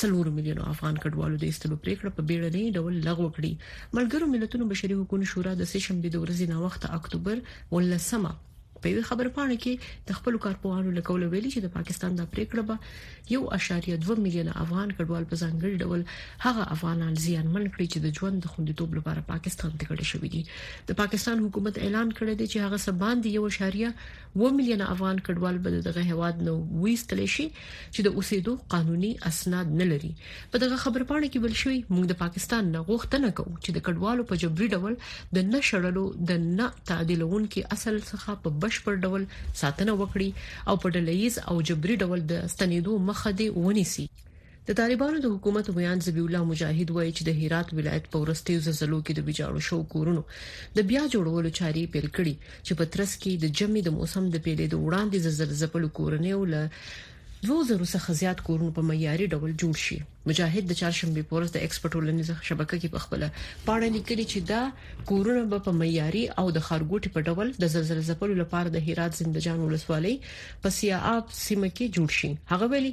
څلور میلیونو افغان کډوالو د ایستلو پریکړه په بیړنی ډول لغوه کړې ملګرو ملتونو بشري حقوقو شورا د سه شنبه د ورځې نا وخت اکتوبر ولسمه په یو خبر پاڼه کې د خپل کارپوهانو له کوله ویلي چې د پاکستان د پریکړه به یو اشاریه 2 میلیونه افغان کډوال په ځانګړي ډول هغه افغانان زیان من کړي چې د ژوند د خوندیتوب لپاره پاکستان ته کډه شوې دي د پاکستان حکومت اعلان کړی دی چې هغه سباند یو اشاریه و میلیونه افغان کډوال به دغه هواد نو ویستل شي چې د اوسېدو قانوني اسناد نه لري په دغه خبرپاڼه کې ویل شوی موږ د پاکستان نه غوښتنه کوو چې د کډوالو په جبري ډول د نشړلو د نه تعدیلونکو اصل څخه په بشپړ ډول ساتنه وکړي او په ډلېز او جبري ډول د ستنېدو مخه دې ونیسي د طالبانو د حکومت ویاند ذبیح الله مجاهد وایي چې د هرات ولایت په ورستیو زلزلو کې د ویجاړو شو کورونو د بیا جوړولو چاري پیل کړي چې په ترڅ کې د جمعې د موسم د پیلې د وړاندې زلزلې زپلو کورنیو له 2000 څخه زیات کورونه په معیاري ډول جوړ شي مجاهد د چهارشنبه په ورځ د ایکس په ټولنیزه شبکه کې په خپل پاڼه لیکلي چې دا کورونه به په معیاري او د خارګوټي په ډول د زلزلې ځپلو لپاره د هرات زندجان ولسوالۍ په سیااب سیمه کې جوړ شي هغه ویلي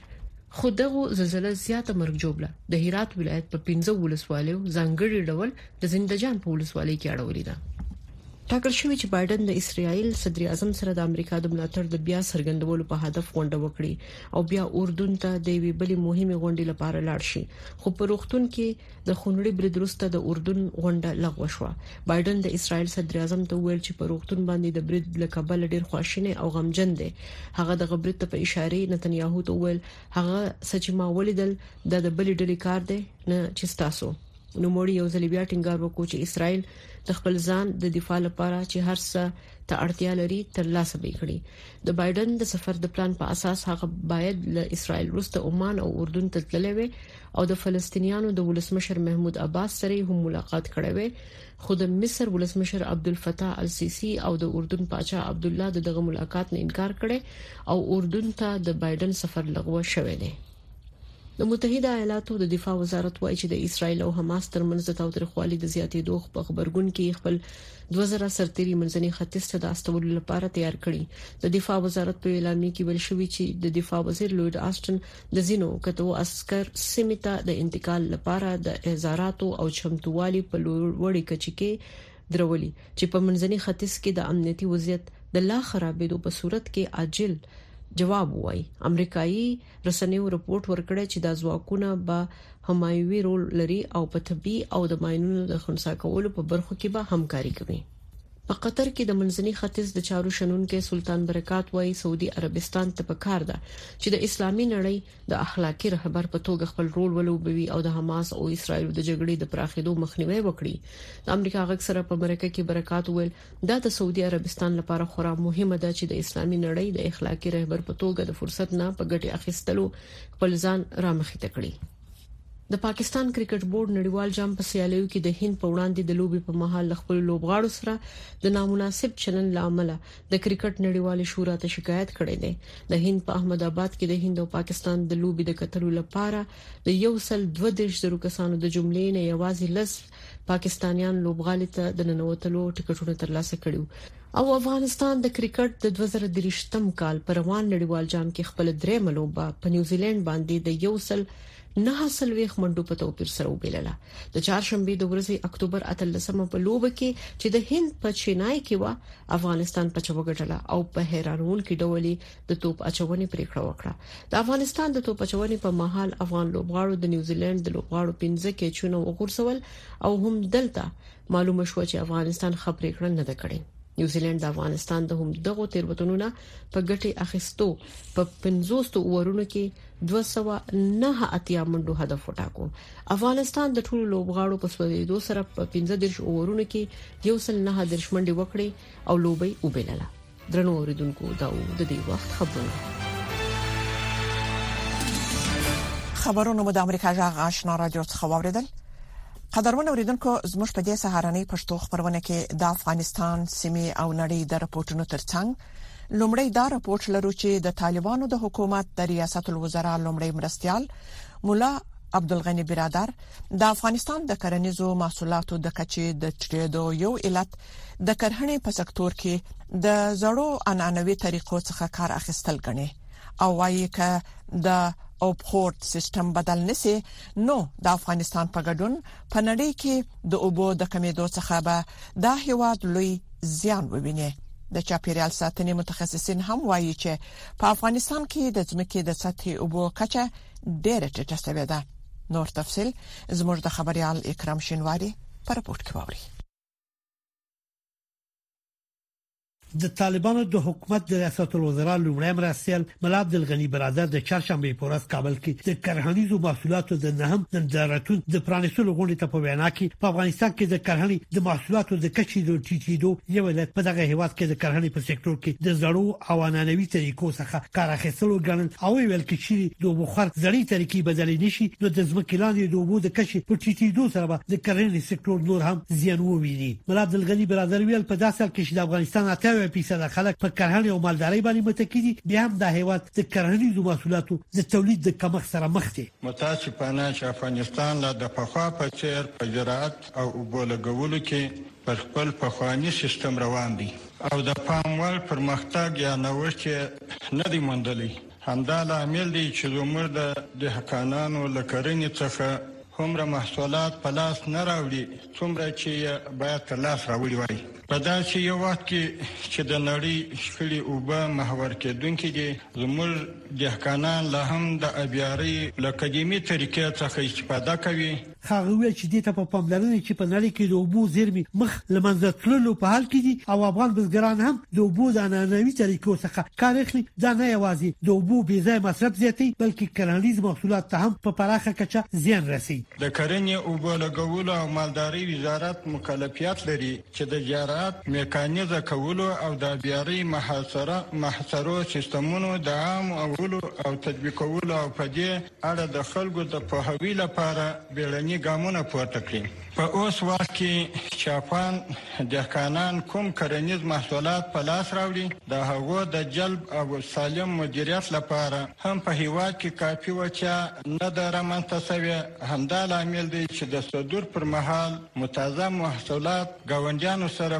خو دغو زلزله زیاته مرګ ژوبله د هرات ولایت په پنځه ولسوالیو ځانګړي ډول د زندجان په ولسوالۍ کې اړولې ده ټاکل شوې چې بایډن د اسرایل صدر اعظم سره د امریکا د ملاتړ د بیا څرګندولو په هدف غونډه وکړي او بیا اردن ته د وی بلې مهمې غونډې لپاره لاړ شي خو په روختون کې د خونړي برید وروسته د اردن غونډه لغوه شوه بایډن د اسرایل صدراعظم ته وویل چې په روغتون باندې د برید له کبله ډیر خواشینی او غمجن دی هغه د غبرید ته په اشاره نتنیاهو ته وویل هغه سچ ما ولیدل د بلې ډلې کار دی نه چې تاسو نو مړی یو ځل بیا ټینګار وکړو چې اسرایل د خپل ځان د دفاع لپاره چې هر څه ته اړتیا لري تر لاسه به کړي د بایدن د سفر د پلان په اساس هغه باید له اسرایل وروسته عمان او اردن ته تللی وي او د فلسطینیانو د ولسمشر محمود عباس سره هم ملاقات کړی وي خو د مصر ولسمشر عبدالفتاح السیسی او د اردن پاچا عبد الله دغه ملاقات نه انکار کړي او اردن ته د بایدن سفر لغوه شوی دی د متحده ایالاتو د دفاع وزارت وایي چې د اسرایل او حماس ترمنځ د تاوتریخوالي د زیاتېدو په خبرګون کې خپل 2000 سرتیري منځني ختیځ ته د استولو لپاره تیار کړي د دفاع وزارت په اعلامیه کې ویل شوی چې د دفاع وزیر لوید آستن د زینو کتو عسكر سیمه ته د انتقال لپاره د اعزاراتو او چمتووالي په لور وړي کچې کې درولي چې په منځني ختیځ کې د امنیتي وضعیت د لا خرابېدو په صورت کې عاجل جواب وای امریکایي رسنیو رپورټ ورکړی چې دا ځواکونه به همایوي رول لري او په طبي او د ماینونو د خنثا کولو په برخو کې به همکاري کوي په قطر کې د منځني ختیځ د چارو شنونکي سلطان برکات وایي سعودي عربستان ته پکار ده چې د اسلامي نړۍ د اخلاقی رهبر په توګه خپل رول ولوبوي او د حماس او اسرایل د جګړې د پراخېدو مخنیوي وکړي د امریکا غږ سره په مرکه کې برکات ویل دا د سعودي عربستان لپاره خورا مهمه ده چې د اسلامي نړۍ د اخلاقي رهبر په توګه د فرصت نه په ګټې اخیستلو خپل ځان رامخې ته کړي د پاکستان کرکټ بورډ نړیوال جام په سیالیو کې د هند په وړاندې د لوبي په مهال له خپل لوبغاړو سره د نامناسب چلن لامل د کرکټ نړیوال شورا ته شکایت کړی دی د هند په احمد آباد کې د هند او پاکستان د لوبي د کتلو لپاره د یو سل 22 زرو کسانو د جملې نه یوازې لس پاکستانیان لوبغالي ته د ننوتلو ټکټونه ترلاسه کړي او افغانستان د کرکټ د 2023م کال پر روان نړیوال جام کې خپل درې ملوبه په نیوزیلند باندې د یو سل نه حاصل ویخ منډو په توپیر سره وبیلله د چهارشنبه د ورځې اکتوبر 13مه په لوب کې چې د هند په چینای کې و افغانستان په چوغټله او په حیرانون کې ډولې د توپ اچونې پریکړه وکړه د افغانستان د توپ اچونې په مهال افغان لوبغاړو د نیوزیلند د لوبغاړو 15 کیچونه وغورځول او هم دلته معلومه شو چې افغانستان خبرې کړن نه کړې نیوزیلند د افغانستان د هم دغو تیروتنو نه په ګټي اخیستو په 50 اورونو کې 209 اتیا منډو هدف وټاکو افغانستان د ټولو لوبغاړو په سوځیدو سره په 15 اورونو کې یو سل نه د منډي وکړي او لوبي وبېلله درنو اوریدونکو دا و د دې وخت خبرونه خبرونه مو د امریکا جغ آشنا رادیو څخه واوریدل قدرمن اوریدونکو زموږ په دې سهارنۍ پښتو خبرونه کې د افغانستان سیمه او نړۍ د راپورټونو ترڅنګ لومړی دا راپورټ لرو چې د طالبانو د حکومت د ریاست الوزرا لومړی مرستيال مولا عبدالغنی برادر د افغانستان د کرنیزو محصولاتو د کچې د ټریډو یو علت د کرهڼې په سکتور کې د زړو عنعنوي طریقو څخه کار اخیستل غني او وايي ک د او پورت سیستم بدل نسی نو د افغانستان په ګډون په نړۍ کې د اوبو د کمیدو څخه به دا هیواد لوی زیان وویني د چاپیریال ساتنې متخصصین هم وایي چې په افغانستان کې د ځمکې د سطحي اوبو کچه ډېره ټیټه شوې ده نور تفصيل زموږ د خبريال اکرام شینواری پر پورت کې ووري د طالبانو د حکومت د ریاست الوزرا لومړی مرستیال ملا عبد الغنی برادر د چهارشنبه په ورځ کابل کې د کرهنیزو محصولاتو د نهم نندارتون د پرانیستلو غونډې ته په وینا کې په افغانستان کې د کرهنې د محصولاتو د کچې د ټیټېدو یو علت په دغه هیواد کې د کرهنې په سکتور کې د زړو او عنعنوي طریقو څخه کار اخیستل وګڼل او ویل کې چې د اوبو خور زړې طریقې بدلې نشي نو د ځمکې لاندې د اوبو د کچې په ټیټېدو سره به د کرنې سکتور نور هم زیان وویني ملا عبدالغني برادر ویل په داسې حال کې چې د افغانستان 80% خلک په کرنې او مالدارۍ باندې متکی دي بیا هم د هیواد د کرنیزو محصولاتو د تولید د کمښت سره مخ دي متاسفانه چې افغانستان لا د پخوا په څیر په زراعت او اوبو لګولو کې پر خپل پخوانی سیستم روان دی او د پام وړ پرمختګ یا نوښت یې نه دی موندلی، همدا لامل دی چې زموږ د دهقانانو له کرنې څخه هومره محصولات په لاس نه راوړي څومره چې یې باید پر لاس راوړي وای. په داسې یو وخت کې چې د نړۍ ښکلي اوبه محور کېدونکې دي، زموږ دهقانان لا هم د ابیارۍ له قدیمي طریقې څخه استفاده کوي، هغه وویل چې دې ته په پاملرنې چې په نړۍ کې د اوبو زیرمې مخ لمنځه تللو په حال کې دي او افغان بزګران هم د اوبو د عنعنوي طریقو څخه کار اخلي دا نه یوازې د اوبو بې ځای مصرف زیاتوي بلکې کرنیز محصولات ته هم په پراخه کچه زیان رسي د کرنې اوبو لګولو او مالداري وزارت مکلفیت لري چې د زراعت میکانیزه کولو او د بیاري محاصره محصرو سیستمونو د عام او او تطبیقولو او په دې اړه د خلکو د پوهاوي لپاره بیړني ګامونه پورته کړي. په اوس وخت کې چې افغان دهقانان کوم کرنیز محصولات په لاس راوړي، د هغو د جلب او سالم مدیریت لپاره هم په هیواد کې کافي وړتیا نه ده رامنځ ته شوې، همدا لامل دی چې د صدور پر مهال متازه محصولات ګاونډیانو سره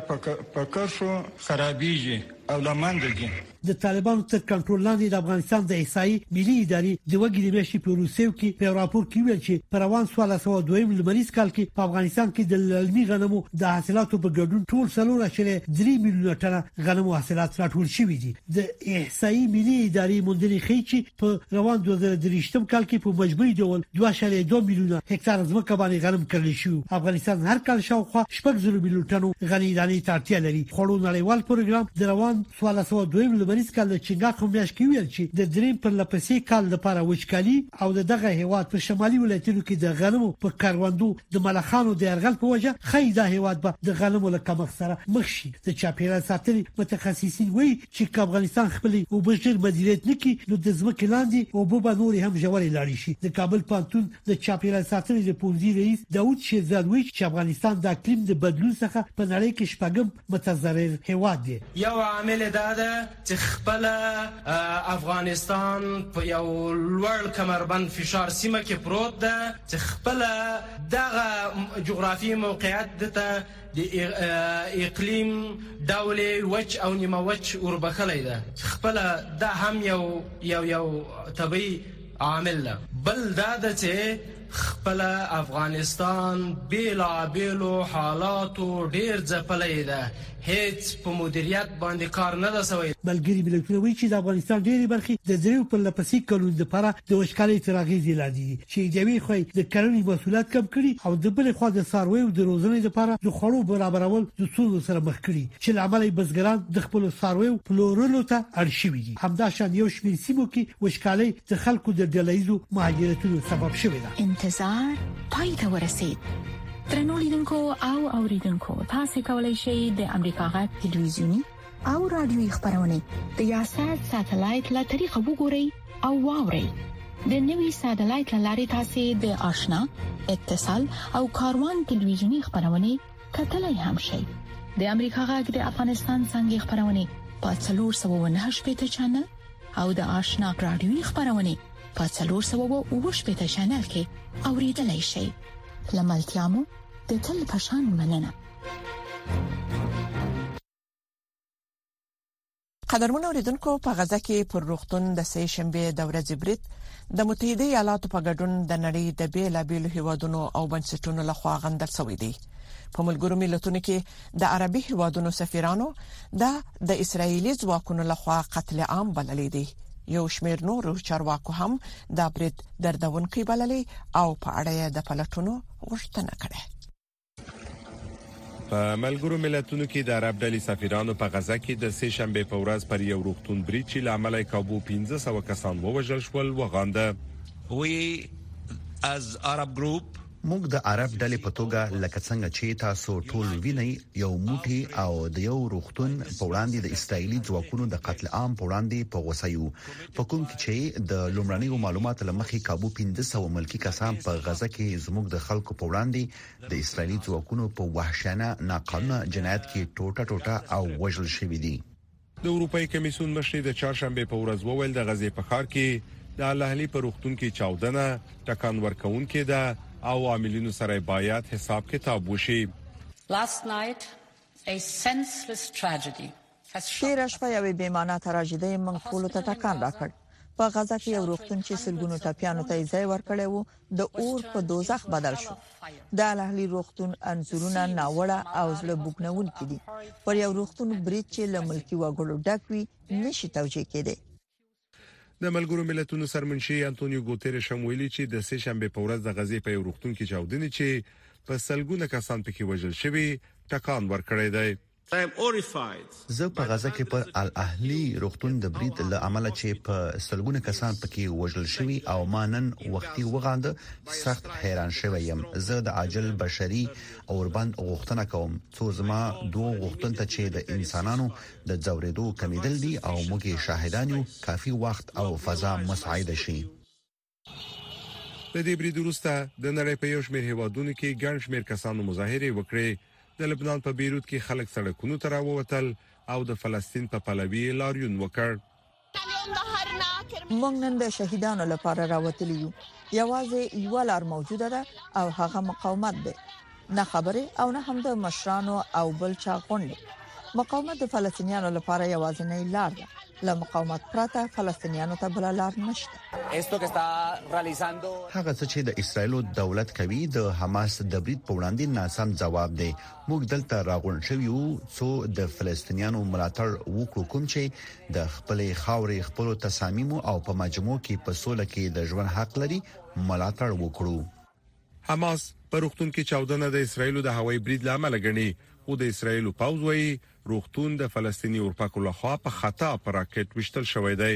په کرښو خرابیږي او له منځه ځي. د طالبانو تر کنټرول لاندې د افغانستان د احصایي ملي ادارې د وګړي میاشتې په وروستیو کې په راپور کې ویل چې په روان 1402 لمریز کال کې په افغانستان کې د للمي غنمو د حاصلاتو په ګډون ټول 3.3 میلیونه ټنه غنمو حاصلات راټول شوي دي د احصایي ملي ادارې موندنې ښیي چې په روان 2023م کال کې په مجموعي ډول 2.2 میلیونه هکتار ځمکه باندې غنم کرل شو افغانستان هر کال شاوخوا شپږ زره میلیون ټنو غني دانې ته اړتیا لري خوړو نړیوال پروګرام د روان 1402 لمریز کال د چنګاښ په میاشت کې ویل چې د دریم پر لپسې کال لپاره وچکالي او د دغه هیواد په شمالي ولایتونو کې د غنمو په کاروندو د ملخانو د يرغل په وجه خی دا هیواد به د غنمو له کمښت سره مخ شي د چاپیریال ساتنې متخصصین وایي چې که افغانستان خپلې اوبه ژر مدیریت نه کړي، نو د ځمکې لاندې اوبه به نورې هم ژورې لاړې شي. د کابل پوهنتون د چاپېریال ساتنې د پوهنځي رئیس داوود شیرزاد وایي، چې افغانستان د اقلیم د بدلون څخه په نړۍ کې شپږم متضرر هېواد دی. یو عامل یې دا ده، چې خپله افغانستان په یو لوړ کمربند فشار سیمه کې پروت ده، چې خپله دغه جغرافیې موقعیت ده ته د اقلیم ډول وچ او نیمه وچ وربخلی ده خپله دا هم یو یو یو طبیعي عامل ده بل دا ده چې خپل افغانستان بیلابیلو حالاتو ډیر ځپلی ده هیڅ په مدیریت باندې کار نه ده سوی ملګري ملتونه وایي چې د افغانستان ډېری برخې د دریو پرله پسې کلونو لپاره د وچکالۍ تر اغېزې لاندې دي چې د یوې خوا یې د کرنې محصولات کم کړي او د بلې خوا د څارویو د روزنې لپاره د خوړو برابرول د ستونزو سره مخ کړي چې له امله یې بزګران د خپلو څارویو پلورلو ته اړ شوي دي همداشان یو شمېر سیمو کې وچکالۍ د خلکو د ډلهییزو مهاجرتونو سبب شوې ده انتظار پای ته ورسید ترنو لیدونکو او اوریدونکو تاسو کولی شئ د امریکا غټ ټلویزیونی او رادیوي خبرونه د یاشات ساتلایت له طریقو وګورئ او واورئ د نوي ساتلایت لارې تاسو د آشنا اتصال او کاروان ټلویزیونی خبرونه کتلای هم شئ د امریکا غږ د افغانستان څنګه خبرونه په 309 پټ چنل او د آشنا رادیوي خبرونه په 309 پټ چنل کې اوریدلای شئ لملتیا مو د تل پشان مننه قدرمن اوریدونکو په غزه کې پر روغتون د سې شنبه د ورځې برید د متحده ایالاتو په ګډون د نړۍ د بیلابیلو هیوادونو او بنسټونو لخوا غندل شوې دي په ملګرو ملتونو کې د عربي هیوادونو سفیرانو دا د اسرایلی ځواکونو لخوا قتل عام بللې دي یو شمیر نور چارواکو هم دا برید دردونکو بللې او په اړه د پلټونو غوښتنه کړې په ملګرو ملتونو کې د عرب ډلې سفیرانو په غزه کې د سه شنبه په ورځ پر یو روغتون برید چې لامل یې کابو 1500 کسان ووژل شول وغانده وی از عرب ګروپ موږ د عرب ډلې په توګه لکه څنګه چې تاسو ټول وینئ یو موټي او د یو روغتون په وړاندې د اسرایلی ځواکونو د قتل عام په وړاندې په غوسه یو په کوم کې چې د لومړنیو معلوماتو له مخې کابو پنځه سوه ملکي کسان په غزه کې زموږ د خلکو په وړاندې د اسرایلي ځواکونو په وحشیانه ناقانونه جنایت کې ټوټه ټوټه او وژل شوي دي د اروپایي کمیسیون مشرې د چهارشنبې په ورځ وویل د غزې په ښار کې د الاهلي په روغتون کې چاودنه ټکان ورکوونکې ده او عاملینو سره باید حساب کتاب وشي Last night, a senseless tragedy تیره شپه یوې بې مانا تراژیدۍ موږ ټولو ته ټکان راکړ. په غزه کې یو روغتون چې سلګونو ټپیانو ته یې ځای ورکړی و، د اور په دوزخ بدل شو. د الاهلي روغتون انځورونه ناوړه او زړه بوږنونکي دي. پر یو روغتون برید چې له ملکي وګړو ډک وي، نشي توجیه کېدای. د ملګرو ملتونو سرمنشي انټونیو ګوتيريش هم ویلي چې د سه شنبه په ورځ د غزې په یو روغتون کې چاودنې چې په سلګونه کسان پکې وژل شوي ټکان ورکړی دی زه په غزه کې پر الاهلي روغتون د برید له امله چې په سلګونه کسان پکې وژل شوي او ما نن وختي وغانده سخت حیران شوی یم زه د عاجل بشري اوربند غوښتنه کوم څو زما دوه غوښتنه چې د انسانانو د ځوریدو کمیدل دي او موږ یې شاهدان یو کافي وخت او فضا مساعده شي د دې برید وروسته د نړۍ په یو شمېر هیوادونو کې ګڼ شمېر کسانو مظاهرې وکړې د لبنان په بیروت کې خلک سړکونو ته راووتل او د فلسطین په پلوي لاریون وکړ موږ نن د شهیدانو لپاره راوتلی یو یوازې یو لار موجوده ده او هغه مقاومت دی نه خبره او نه هم د مشرانو او بل چا غونډه مقاومت د فلسطینیانو لپاره یوازینی لار ده له مقاومت پرته فلسطینیانو ته بل لار نشته هغه څه چې د اسرایل دولت کوي د حماس د برید په وړاندې ناسم ځواب دی موږ دلته راغونډ شوي یو څو د فلسطینیانو ملاتړ وکړو کوم چې د خپلې خاورې خپلو تصامیمو او په مجموع کې په سوله کې د ژوند حق لري ملاتړ وکړو حماس په روختون کې چاودنه د اسرایل د هوایي برید لامل غني خو د اسرایل پوځ وایي روختون د فلسطیني اورپکو لخوا په خطا پر راکټ وشتل شوې دی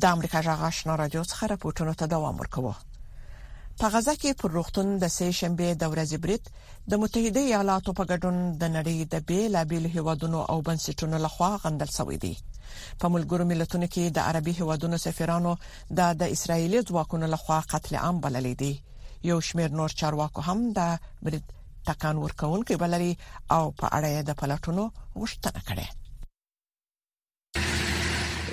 د امریکا جغ آشنا رادیو څخه راپورټونو ته دوام ورکوو په غزا کې پر روغتون د سې شنبه د ورځې برید د متحده ایالاتو په ګډون د نړۍ د بیلابیل هیوادونو او بنسټونو لخوا غندل شوې دي په ملګرو ملتونو کې د عربي هیوادونو سفیرانو دا د اسرایلی ځواکونو لخوا قتل عام بللې دي یو شمیر نور چارواکو هم د برید تکان ورکونکو بللې او په اړه د پلاتونو غوښتنه کړې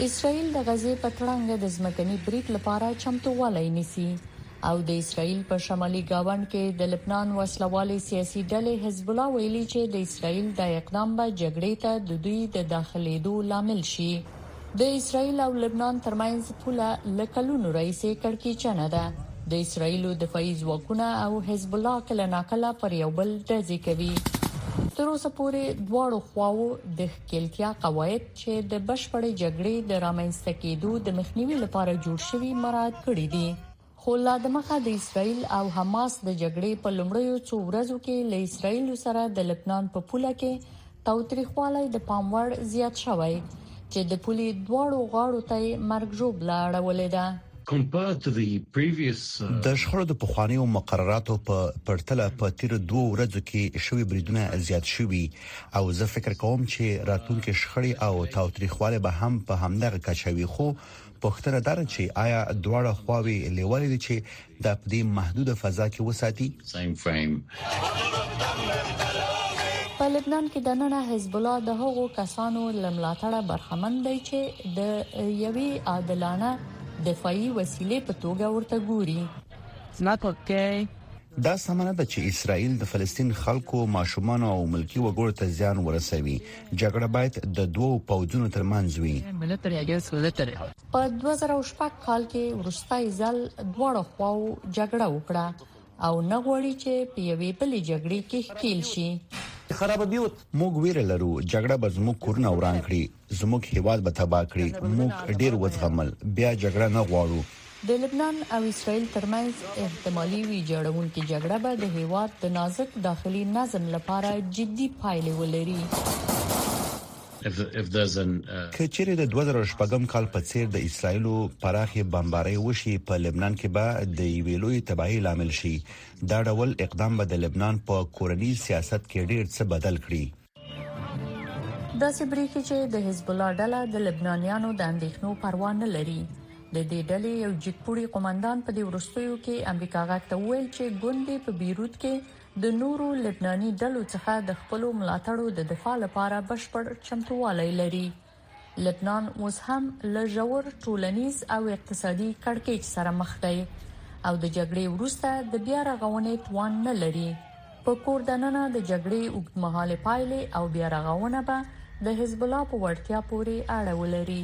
اسرائیل د غزې په تړانګ د ځمکني برید لپاره چمتووالی نیسي او د اسرائیل په شمالي گاوند کې د لبنان وسلوالې سیاسي ډلې حزب الله ویلي چې د اسرائیل د اقدام به جګړې ته د دوی د داخليدو لامل شي د اسرائیل او لبنان ترمنځ پوله لکلونو رئیسې کړکیچنه ده د اسرائیل دفاعي ځواکونه او حزب الله کله ناکله پر یو بل دزې کوي تر اوسه پورې دواړو خواو د کلتیا قواعد چې د بشپړې جګړې د رامنځته کېدو د مخنیوي لپاره جوړ شوي مراعات کړي دي خو لا د مخه د اسرایل او حماس د جګړې په لومړیو څو ورځو کې له اسرایل سره د لبنان په پوله کې توتریخوالی د پام وړ زیات شوی چې د پولې دواړو غاړو ته مرګ ژوبله اړولې ده د شخړو د پخوانیو مقرراتو په پرتله په تیر دوه ورځو کې شوې بریدونه زیات شوي او زه فکر کوم چې راتلونکي شخړې او تاوتریخواله به هم په همدغه کچه وي خو پوښتنه دا ده چې آیا دواړه خواوې لیوالې دي چې د دې محدوده فضا کې وساتي په لبنان کې دننه حزب الله د هغو کسانو له ملاتړه برخمن دی چې د یوې عادلانه دفاعي وسیلې په توګه ورته ګوري دا سمنه ده چې اسرائیل د فلسطین خلکو ماشومان او ملکی وګړو ته زیان ورسوي جګړه باید د دوو پوځونو ترمنځ وي په 2006 کال کې ورستای ځل دواړه خواو جګړه وکړه او نه غواړي چې په یوې بلې جګړې کې ښکیل شي. موږ ویره لرو، جګړه به زموږ کورونه وران کړي، زموږ هیواد به تباه کړي، موږ ډیر وزغمل، بیا جګړه نه غواړو. د لبنان او اسرائیل ترمنځ احتمالي ویجاړونکې جګړه به د هیواد د نازک داخلي نظم لپاره جدي پایلې ولري. که چیرې د دوه زره شپږم کال په څیر د اسرایلو پراخې بمبارۍ وشي په لبنان کې به د یوې لویې تباهۍ لامل شي. دا ډول اقدام به د لبنان په کورني سیاست کې ډیر څه بدل کړي. داسې بریښي چې د حزب الله ډله د لبنانیانو د اندیښنو پروا نه لري. د دې ډلې یو جګپوړي قوماندان په دې وروستیو کې امریکا غږ ته وویل چې ګوندې په بیروت کې د نورو لبناني ډلو څخه د خپلو ملاتړو د دفاع لپاره بشپړ چمتووالی لري. لبنان اوس هم له ژور ټولنیز او اقتصادي کړکېچ سره مخ دی او د جګړې وروسته د بیا رغونې توان نه لري. په کور دننه د جګړې اوږدمهالې پایلې او بیا رغونه به د حزب الله په وړتیا پورې اړه ولري.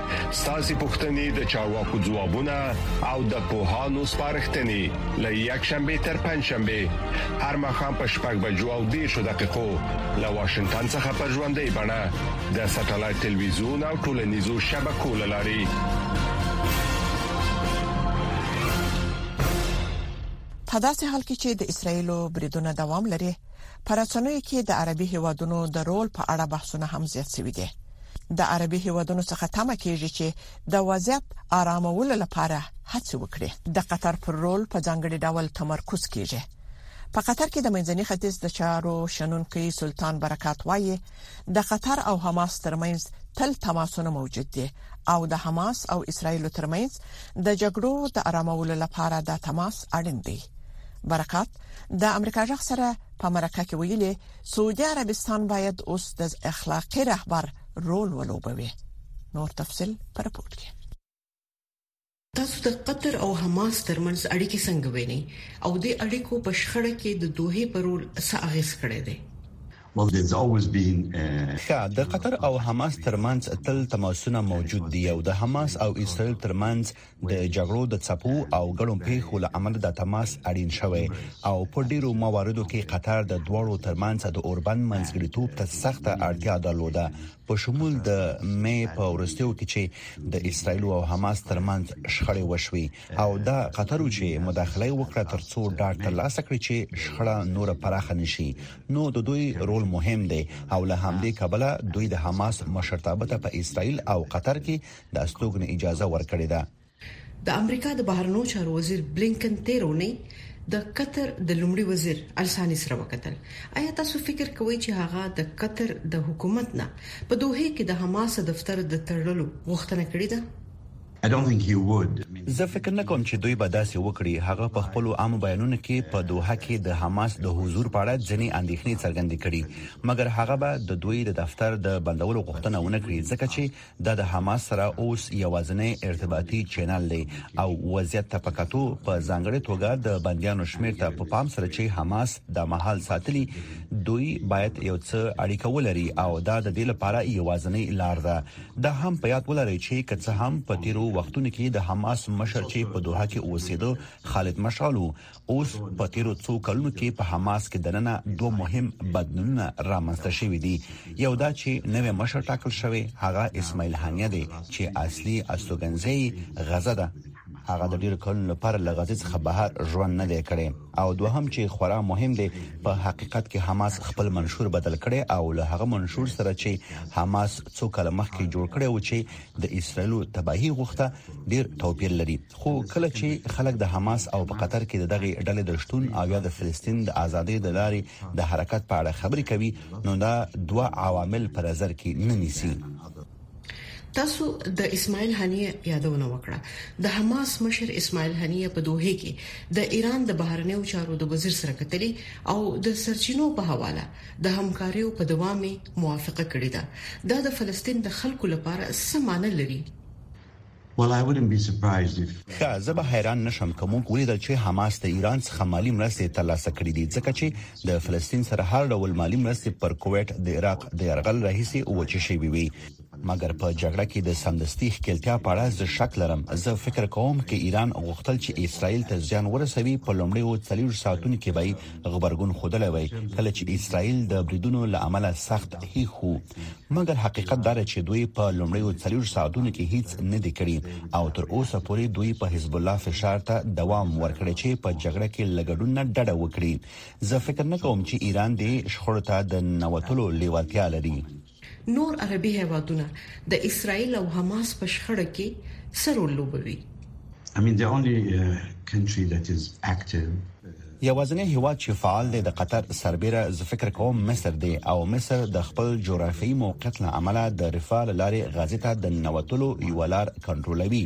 ستاسو پوښتنې د چارواکو ځوابونه او د پوهانو سپارښتنې لې یک شنبه تر پنځ شنبه هر مخام په شپږ بجو او دې شو دقیقو له واشنگټن څخه پر ژوندې بڼه د ساتلایت ټلویزیون او ټولنیزو شبکو لاري په داسې حال کې چې د اسرایلو بریدونه دوام لري پر رسنیو کې د عربي هیوادونو د رول په اړه بحثونه هم زیات شوي دي د عربي هیوادونو څخه تمه کیږي چې د وضعیت آرامولو لپاره هڅه وکړي د قطر پر رول په ځانګړي ډول تمرکز کیږي په قطر کې د منځني ختیځ د چارو شنونکي سلطان برکات وایي د قطر او حماس ترمنځ تل تماسونه موجود دي او د حماس او اسرایل ترمنځ د جګړو د آرامولو لپاره د تماس اړین دی برکات د امریکا ځخ سره په مرکه کې ویلي سعودي عربستان باید اوس د اخلاقی رهبر رول ولوبوي نور تفصيل پر رپورت کې تاسو د قطر او حماس ترمنځ اړیکې څنګه وینئ او د اړیکو په شخړه کې د دوه په رول څه اغیز کړی دی Well, there's always been uh, ښه د قطر او حماس ترمنځ تل تماسونه موجود دي او د حماس او اسرائیل ترمنځ د جګړو د څپو او ګڼو پیښو له امله د تماس اړین شوی او په ډیرو مواردو کې قطر د دوړو ترمنځ د اوربند منځګړیتوب ته سخت اړتیا درلوده په شمول د مې په ورستیو کې چې د اسرایل او حماس ترمنځ شخړې وشوي او دا قطر چې مداخله وکړه ترڅو ډاټ ترلاسه کړي چې شخړه نور پراخه نشي نو د دوی رول مهم دی او له همدې کبله دوی د حماس مشرتابه ته په اسرایل او قطر کې د استوګنې اجازه ورکړې ده د امریکا د بهرنیو چارو وزیر بلینکن تیرونی د قطر د لومړي وزیر السانی سره وکتل آیا تاسو فکر کوئ چې هغه د قطر د حکومت نه په دوه کې د حماس دفتر د تړلو غوښتنه کړې ده زه فکر نه کوم چې دوی به داسې وکړي هغه په خپل عام بیانونو کې په دوه کې د حماس د حضور په اړه ځنې اندېښنې څرګندې کړي مګر هغه به د دوی د دفتر د بندولو غوښتنه ونه کړي ځکه چې دا د حماس سره اوس یوازنی ارتباطي چینل دی او وضعیت ته په کتو په ځانګړې توګه د بندیانو شمیر ته په پام سره چې حماس د محل ساتلی دوی باید یو څه اړیکه ولري او دا د دې لپاره یوازنی لار ده دا هم په یاد ولرئ چې که څه هم په تیرو وختونو کې د حماس مشر چې په دوحه کې اوسېده خالد مشعل اوس په تیرو څو کلونو کې په حماس کې دننه دوه مهم بدلونونه رامنځته شوي دي یو دا چې نوې مشر ټاکل شوی هغه اسماعیل هانیه دی چې اصلي استوګنځي غزه ده هغه د ډیر کلونو لپاره له غزې څخه بهر ژوند نه دی کړی او دوهم چې خورا مهم دی په حقیقت کې حماس خپل منشور بدل کړي او له هغه منشور سره چې حماس څو کلمه کې جوړ کړي و چې د اسرایل تباہي غوښته ډیر توپیر لري خو کله چې خلک د حماس او په قطر کې د دغه ډلې د شتون او یا د فلسطین د ازادۍ د لارې د حرکت په اړه خبرې کوي نو دا دوه عوامل په نظر کې نه نیسي تاسو د اسماعیل هنیه یادونه وکړه د حماس مشر اسماعیل هنیه په دوه کې د ایران د بهرنیو چارو د وزیر سره کتلی او د سرچینو په حواله د همکاریو په دوامي موافقه کړې ده دا د فلسطین د خلکو لپاره سمانه لري ښه زه به حیران نه شم که موږ ولیدل چې حماس د ایران څخه مالي مرستې ترلاسه کړې دي ځکه چې د فلسطین سره هر ډول مالي مرستې پر کویټ د عراق د یرغل راهیسې وچې شوې وې مګر په جګړه کې د سمدستي ښکیلتیا په اړه زه شک لرم زه فکر کوم که ایران غوښتل چې اسرائیل ته زیان ورسوي په لومړیو څلور ساعتونو کې به غبرګون خودلې وای کله چې اسرائیل د بریدونو لامل سخت هیښو مګر حقیقت دا دی چې دوی په لومړیو څلوېښت ساعتونو کې هیڅ نه دي کړي او تر اوسه پورې دوی په حزب الله فشار ته دوام ورکړی چې په جګړه کې له ګډون نه ډډه وکړي. زه فکر نه کوم چې ایران دې شخړو ته د ننوتلو لیوالتیا لري. نور عربي هیوادونه د اسرائیل او حماس په شخړه کې څه رول لوبوي؟ یوازنی هیواد چې فعال دی د قطر سربیره زه فکر کوم مصر دی او مصر د خپل جغرافیایي موقعیت له امله د رفاه له لارې غزې ته د ننوتلو یوه لار کنټرولوي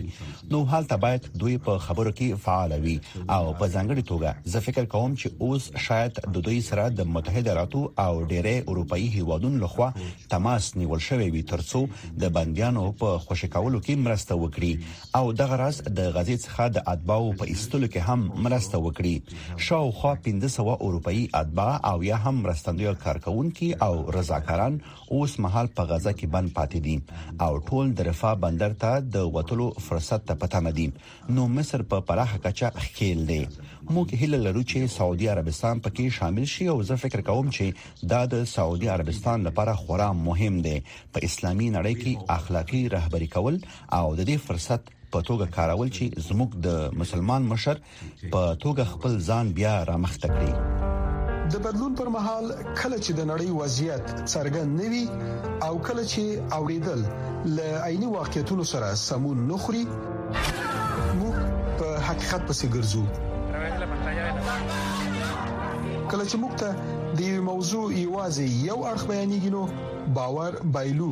نو هلته باید دوی په خبرو کې فعال وي او په ځانګړي توګه زه فکر کوم چې اوس شاید د دوی سره د متحده ایالاتو او ډیری اروپایي هیوادونو لخوا تماس نیول شوی وي ترڅو د بندیانو په خوشې کولو کې مرسته وکړي او دغه راز د غزې څخه د اتباعو په ایستلو کې هم مرسته وکړي شاوخوا 1500 اروپאי اتباع او یا هم مرستندوی کارکونکي او رضاکاران اوس مهال په غزه کې بند پاتې دي او ټول د رفا بندر ته د وټلو فرصت ته پته مدي نو مصر په پراخه کچه خېل دی موږ هله لرو چې سعودي عربستان پکې شامل شي او زه فکر کوم چې دا د سعودي عربستان لپاره خورا مهم دی په اسلامي نړۍ کې اخلاقی رهبری کول او د دې فرصت په توګه کارول چې زموږ د مسلمان مشر په توګه خپل ځان بیا رامخته کړي د بدلون پر مهال کله چې د نړۍ وضعیت څرګند نوي او کله چې اوریدل ل عیني واقعیتونو سره سمون نخري موږ په حقیقت پسې ګرځو کله چې موږ ته د موضوع یوازې یو اړخ بیانېږي نو باور بایلو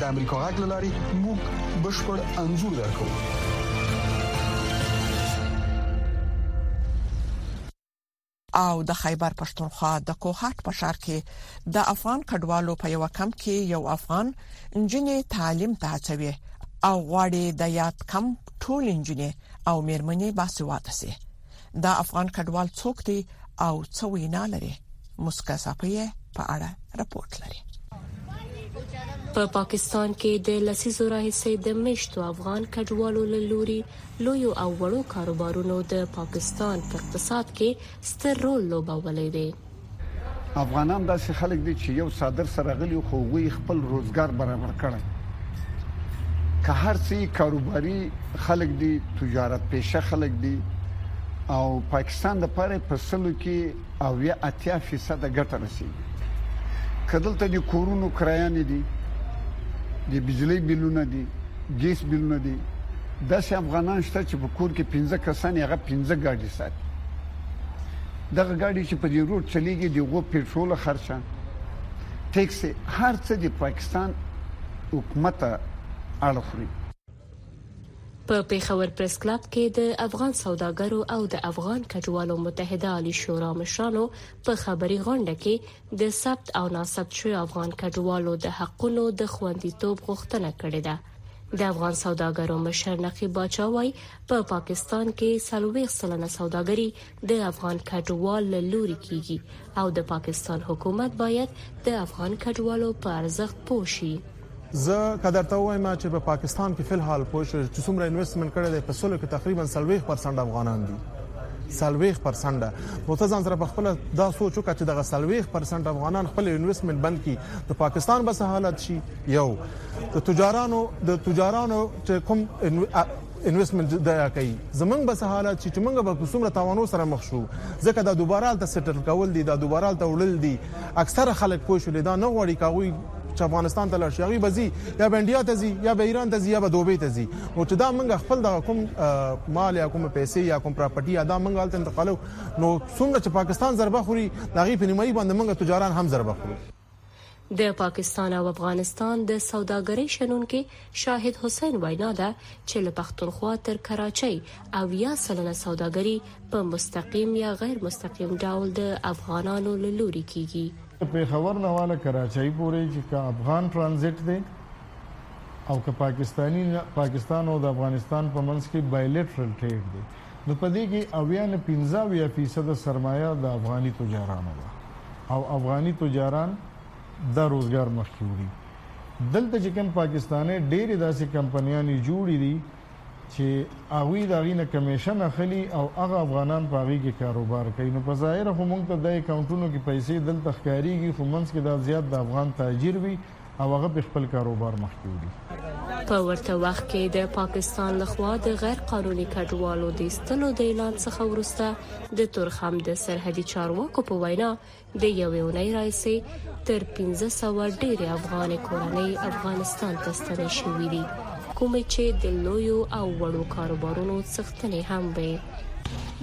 د امریکا غږ لاري موږ بشپړ انزور درکو او د خیبر پښتونخوا د کوهاټ په شار کې د افغان کډوالو په یو کم کې یو افغان انجنې تعلیم ته هڅوي او غواړي د یاد کم ټول انجنې او میرمنې باسواده شي دا افغان کډوال څوک دی او څو وینا لري مسکا صافیه په اړه راپورټ لري په پا پاکستان کې د لسیزو راهیسې د میشتو افغان کډوالو له لوري لوی او وړو کاروبارونو د پاکستان په اقتصاد کې ستر رول لوبولی دی افغانان داسې خلک دي چې یو صادر سره غلي خو غوي خپل روزګار برابر کړي که هر څه کاروباري خلک دي تجارت پیشه خلک دي او پاکستان د پاره په سلو کې او یا اتیا فیصد ګټه رسیدي کدلته د کورونو کرایه نه دي د بجلی بلونه دي ګیس بلونه دي داسې افغانان شته چې په کور کې 15 کسان هغه 15 ګاډي ساتي دغه ګاډي چې په دې روټ چلېږي د هغو پېټرول خرچه، ټېکس هر څه د پاکستان حکومت اړه خوري. په پېښور پرېس کلب کې د افغان سوداګرو او د افغان کډوالو متحده عالي شورا مشرانو په خبري غونډه کې د ثبت او ناثبت شویو افغان کډوالو د حقونو د خوندیتوب غوښتنه کړې ده. د افغان سوداګرو مشر نقیب باچا وايي، په پاکستان کې څلوېښت سلنه سوداګري د افغان کډوال له لوري کیږي او د پاکستان حکومت باید د افغان کډوالو په ارزښت پوه شي. زه که درته ووایم چې په پاکستان کې فی الحال پوه شئ چې څومره انویسټمنټ کړی دی په سلو کې تقریبا 40% افغانان دي 40% نو ته ځان سره په خپل دا سوچ وکړه چې دغه 40% افغانان خپل انویسټمنټ بند کی د پاکستان به حالت شي یو د تجارانو د تجارانو چې کوم انویسټمنټ دیا کوي زمونږ به څه حالات شي چې مونږ به په څومره تاوانو سره مخ شو ځکه دا دوباره هلته سیټل کول دي دا دوباره هلته وړل دي اکثره خلک پوه شول دا نه غواړي که هغوی چې افغانستان ته لاړ شي هغوی به ځي یا به انډیا ته ځي یا به ایران ته ځي یا به دوبۍ ته ځي نو چې دا مونږ خپل دغه کوم مال یا کوم پیسې یا کوم پراپرټي یا دا مونږ هلته انتقالو نو څومره چې پاکستان ضربه خوري د هغې په نیمایي باندې مونږ تجاران هم ضربه خورو د پاکستان او افغانستان د سوداګرۍ شنونکي شاهد حسین وینا ده چې له پښتونخوا تر کراچۍ او یا سلنه سوداګري په مستقیم یا غیر مستقیم ډول د افغانانو له لوري کیږي د پیښور نه واله کراچۍ پورې چې که افغان ترانزیټ دی او که پاکستاني پاکستان او د افغانستان په منځ کې بایلیټرل ټریډ دی نو په دې کې اویا نه پنځه اویا فیصده سرمایه د افغاني تجارانو ده او افغاني تجاران دا روزګار مخکې وړي. دلته چې کوم پاکستانۍ ډېرې داسې کمپنیانې جوړې دي چې هغوی د هغوی نه کمېشن اخلي او هغه افغانان په هغوی کې کاروبار کوي. نو په ظاهره خو موږ ته د اکاونټونو کې پیسې دلته ښکارېږي خو منځ کې دا زیات د افغان تاجر وي او هغه په خپل کاروبار مخکې وړي په ورته وخت کې د پاکستان لخوا د غیر قانوني کډوالو د استلو د اعلان څخه وروسته د تورخم د سرحدي چارواکو په وینا د یوې اونۍ راځي تر 1500 ډېر افغان کورنۍ افغانستان ته ستنې شوې دي کوم چې د لوی او وړو کاروبارونو څښتنې هم وي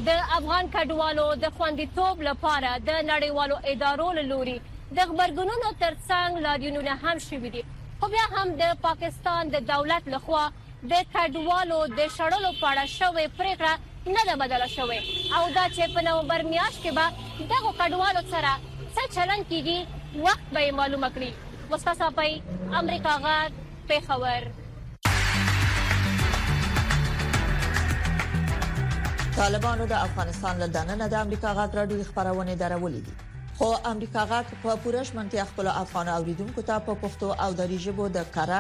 د افغان کډوالو د خوندیتوب لپاره د نړیوالو ادارو له لوري د غبرګونونو تر څنګ لاریونونه هم شوي دي، خو بیا هم د پاکستان د دولت له خوا د کډوالو د شړلو په اړه شوې پرېکړه نه ده بدله شوې او دا چې په نومبر میاشت کې به دغو کډوالو سره څه چلند کېږي، وخت به یې معلومه کړي. مصطفی ساپی، امریکا غږ، پېښور. طالبانو د افغانستان له دننه د امریکا غږ راډیويي خپرونې درولې دي. خو امریکا غږ په پوره ژمنتیا خپل افغان اوریدونکو ته په پښتو او دری ژبو د کره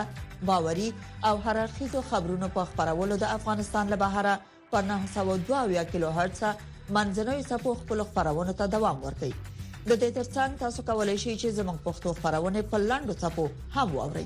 باوري او هر اړخیزو خبرونو په خبرولو د افغانستان له بهره په 902 کیلو هرتز منځنوي سپو خپل خبرونه ته دوام ورکړي د دې ترڅنګ تاسو کولای شئ چې زموږ پښتو خبرونه په لاندو سپو هم واورئ